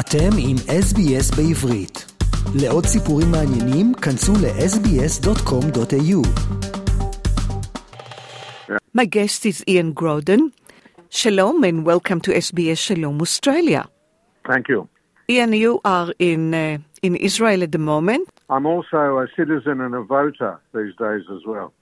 אתם עם SBS בעברית. לעוד סיפורים מעניינים, כנסו ל-sbs.com.au. My guest is Ian Groden. Shalom and welcome to SBS Shalom Australia. Thank you. Ian, you are in uh, in Israel at the moment. I'm also a citizen and a voter these days as well.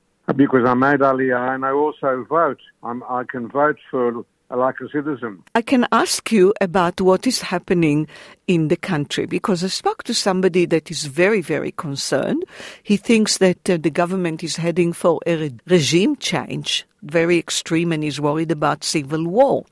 Because I made Aliyah and I also vote. I'm, I can vote for like a citizen. I can ask you about what is happening in the country because I spoke to somebody that is very, very concerned. He thinks that uh, the government is heading for a re- regime change, very extreme, and is worried about civil war.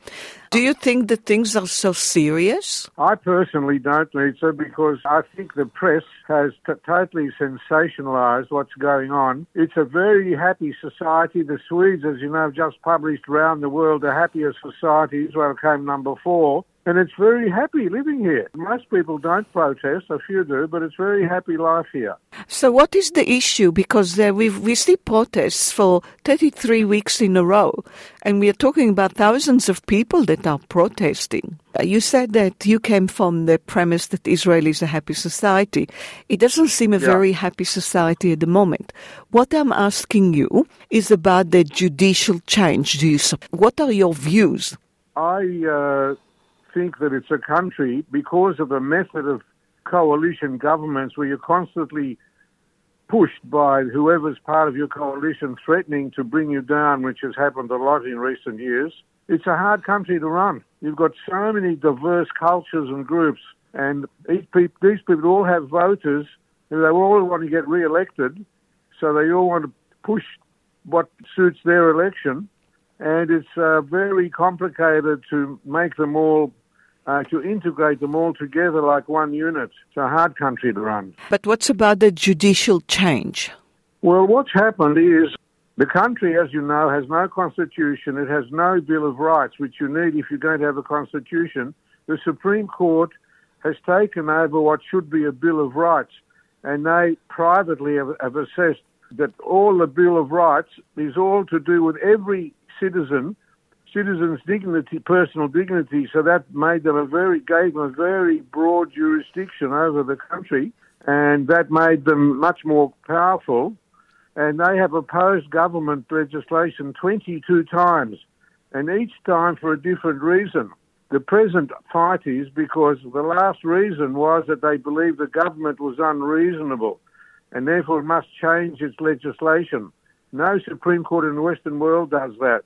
Do you think that things are so serious? I personally don't, Lisa, because I think the press has t- totally sensationalized what's going on. It's a very happy society. The Swedes, as you know, have just published around the world the happiest society. Israel came number four. And it's very happy living here. Most people don't protest, a few do, but it's very happy life here. So, what is the issue? Because uh, we we see protests for 33 weeks in a row, and we are talking about thousands of people that are protesting. Uh, You said that you came from the premise that Israel is a happy society. It doesn't seem a Yeah. very happy society at the moment. What I'm asking you is about the judicial change. Do you? What are your views? I uh, think that it's a country because of the method of coalition governments where you're constantly pushed by whoever's part of your coalition threatening to bring you down, which has happened a lot in recent years. It's a hard country to run. You've got so many diverse cultures and groups, and these people, these people all have voters who they all want to get re-elected, so they all want to push what suits their election and it's uh, very complicated to make them all, uh, to integrate them all together like one unit. It's a hard country to run. But what's about the judicial change? Well, what's happened is the country, as you know, has no constitution. It has no Bill of Rights, which you need if you're going to have a constitution. The Supreme Court has taken over what should be a Bill of Rights, and they privately have, have assessed that all the Bill of Rights is all to do with every citizen, citizen's dignity, personal dignity. So that made them a very, gave them a very broad jurisdiction over the country, and that made them much more powerful. And they have opposed government legislation 22 times, and each time for a different reason. The present fight is because the last reason was that they believed the government was unreasonable and therefore must change its legislation. No Supreme Court in the Western world does that.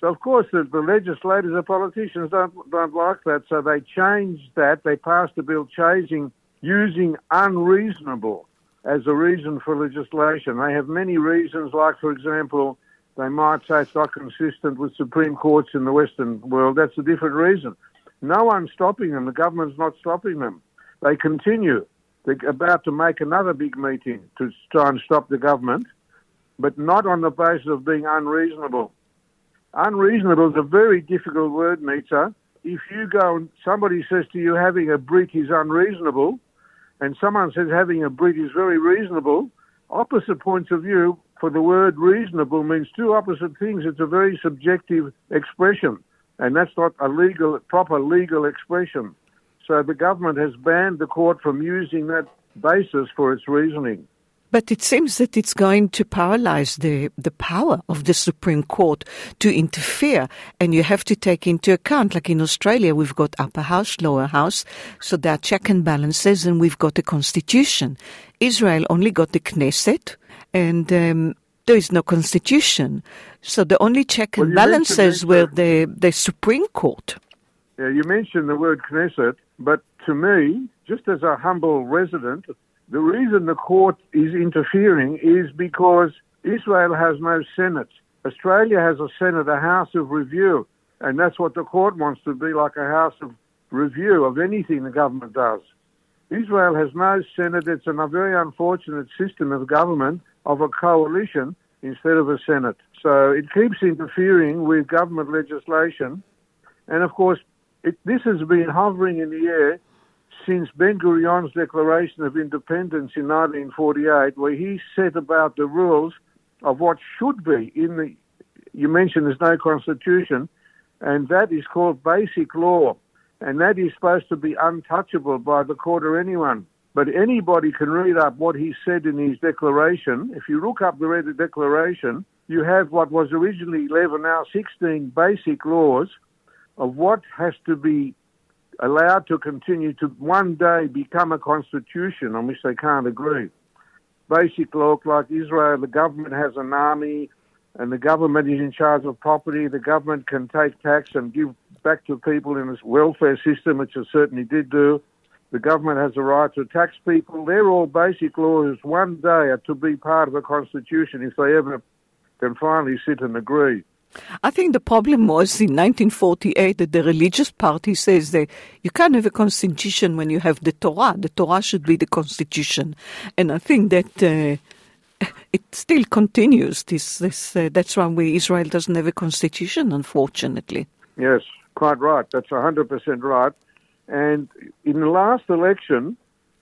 So of course the, the legislators, the politicians don't don't like that. So they changed that. They passed a bill changing using unreasonable as a reason for legislation. They have many reasons, like for example, they might say it's not consistent with Supreme Courts in the Western world. That's a different reason. No one's stopping them. The government's not stopping them. They continue. They're about to make another big meeting to try and stop the government, but not on the basis of being unreasonable. Unreasonable is a very difficult word, Nitza. If you go and somebody says to you having a Brit is unreasonable, and someone says having a Brit is very reasonable, opposite points of view for the word reasonable means two opposite things. It's a very subjective expression, and that's not a legal, proper legal expression. So the government has banned the court from using that basis for its reasoning. But it seems that it's going to paralyze the, the power of the Supreme Court to interfere. And you have to take into account, like in Australia, we've got upper house, lower house, so there are check and balances, and we've got a constitution. Israel only got the Knesset, and um, there is no constitution. So the only check and mentioned balances were the, the Supreme Court. Yeah, you mentioned the word Knesset, but to me, just as a humble resident, the reason the court is interfering is because Israel has no Senate. Australia has a Senate, a House of Review, and that's what the court wants to be like a House of Review of anything the government does. Israel has no Senate. It's a very unfortunate system of government of a coalition instead of a Senate. So it keeps interfering with government legislation. And of course, it, this has been hovering in the air since Ben Gurion's Declaration of Independence in 1948, where he set about the rules of what should be in the. You mentioned there's no constitution, and that is called basic law. and that is supposed to be untouchable by the court or anyone. But anybody can read up what he said in his declaration. If you look up the declaration, you have what was originally 11, now 16 basic laws of what has to be allowed to continue to one day become a constitution on which they can't agree. Basic law like Israel, the government has an army and the government is in charge of property. The government can take tax and give back to people in its welfare system, which it certainly did do. The government has a right to tax people. They're all basic laws. One day are to be part of a constitution if they ever can finally sit and agree. I think the problem was in 1948 that the religious party says that you can't have a constitution when you have the Torah. The Torah should be the constitution. And I think that uh, it still continues. This, this, uh, that's why we, Israel doesn't have a constitution, unfortunately. Yes, quite right. That's 100% right. And in the last election,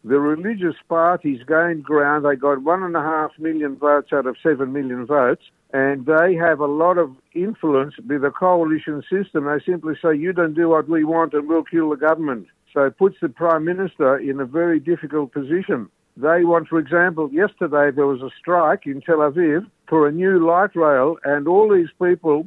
the religious parties gained ground. They got one and a half million votes out of seven million votes, and they have a lot of influence with the coalition system. They simply say, "You don't do what we want, and we'll kill the government." So it puts the prime minister in a very difficult position. They want, for example, yesterday there was a strike in Tel Aviv for a new light rail, and all these people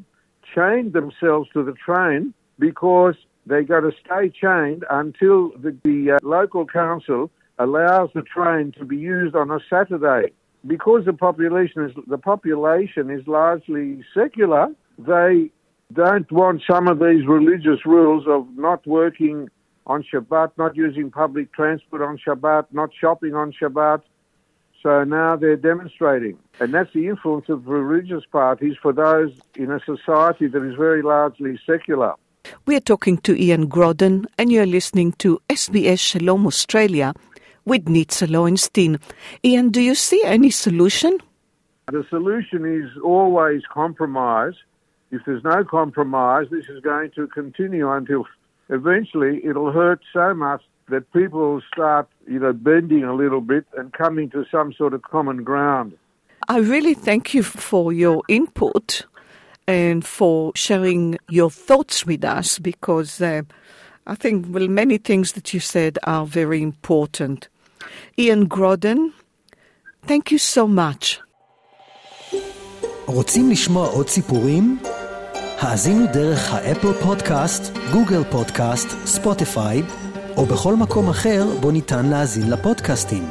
chained themselves to the train because they got to stay chained until the, the uh, local council allows the train to be used on a Saturday. Because the population is the population is largely secular, they don't want some of these religious rules of not working on Shabbat, not using public transport on Shabbat, not shopping on Shabbat. So now they're demonstrating. And that's the influence of religious parties for those in a society that is very largely secular. We are talking to Ian Groden, and you're listening to SBS Shalom Australia with Nitza Lowenstein. Ian, do you see any solution? The solution is always compromise. If there's no compromise, this is going to continue until eventually it'll hurt so much that people will start, you know, bending a little bit and coming to some sort of common ground. I really thank you for your input and for sharing your thoughts with us because uh, I think, well, many things that you said are very important. Ian Groden, thank you so much. רוצים לשמוע עוד סיפורים? האזינו דרך האפל פודקאסט, גוגל פודקאסט, ספוטיפיי, או בכל מקום אחר בו ניתן להאזין לפודקאסטים.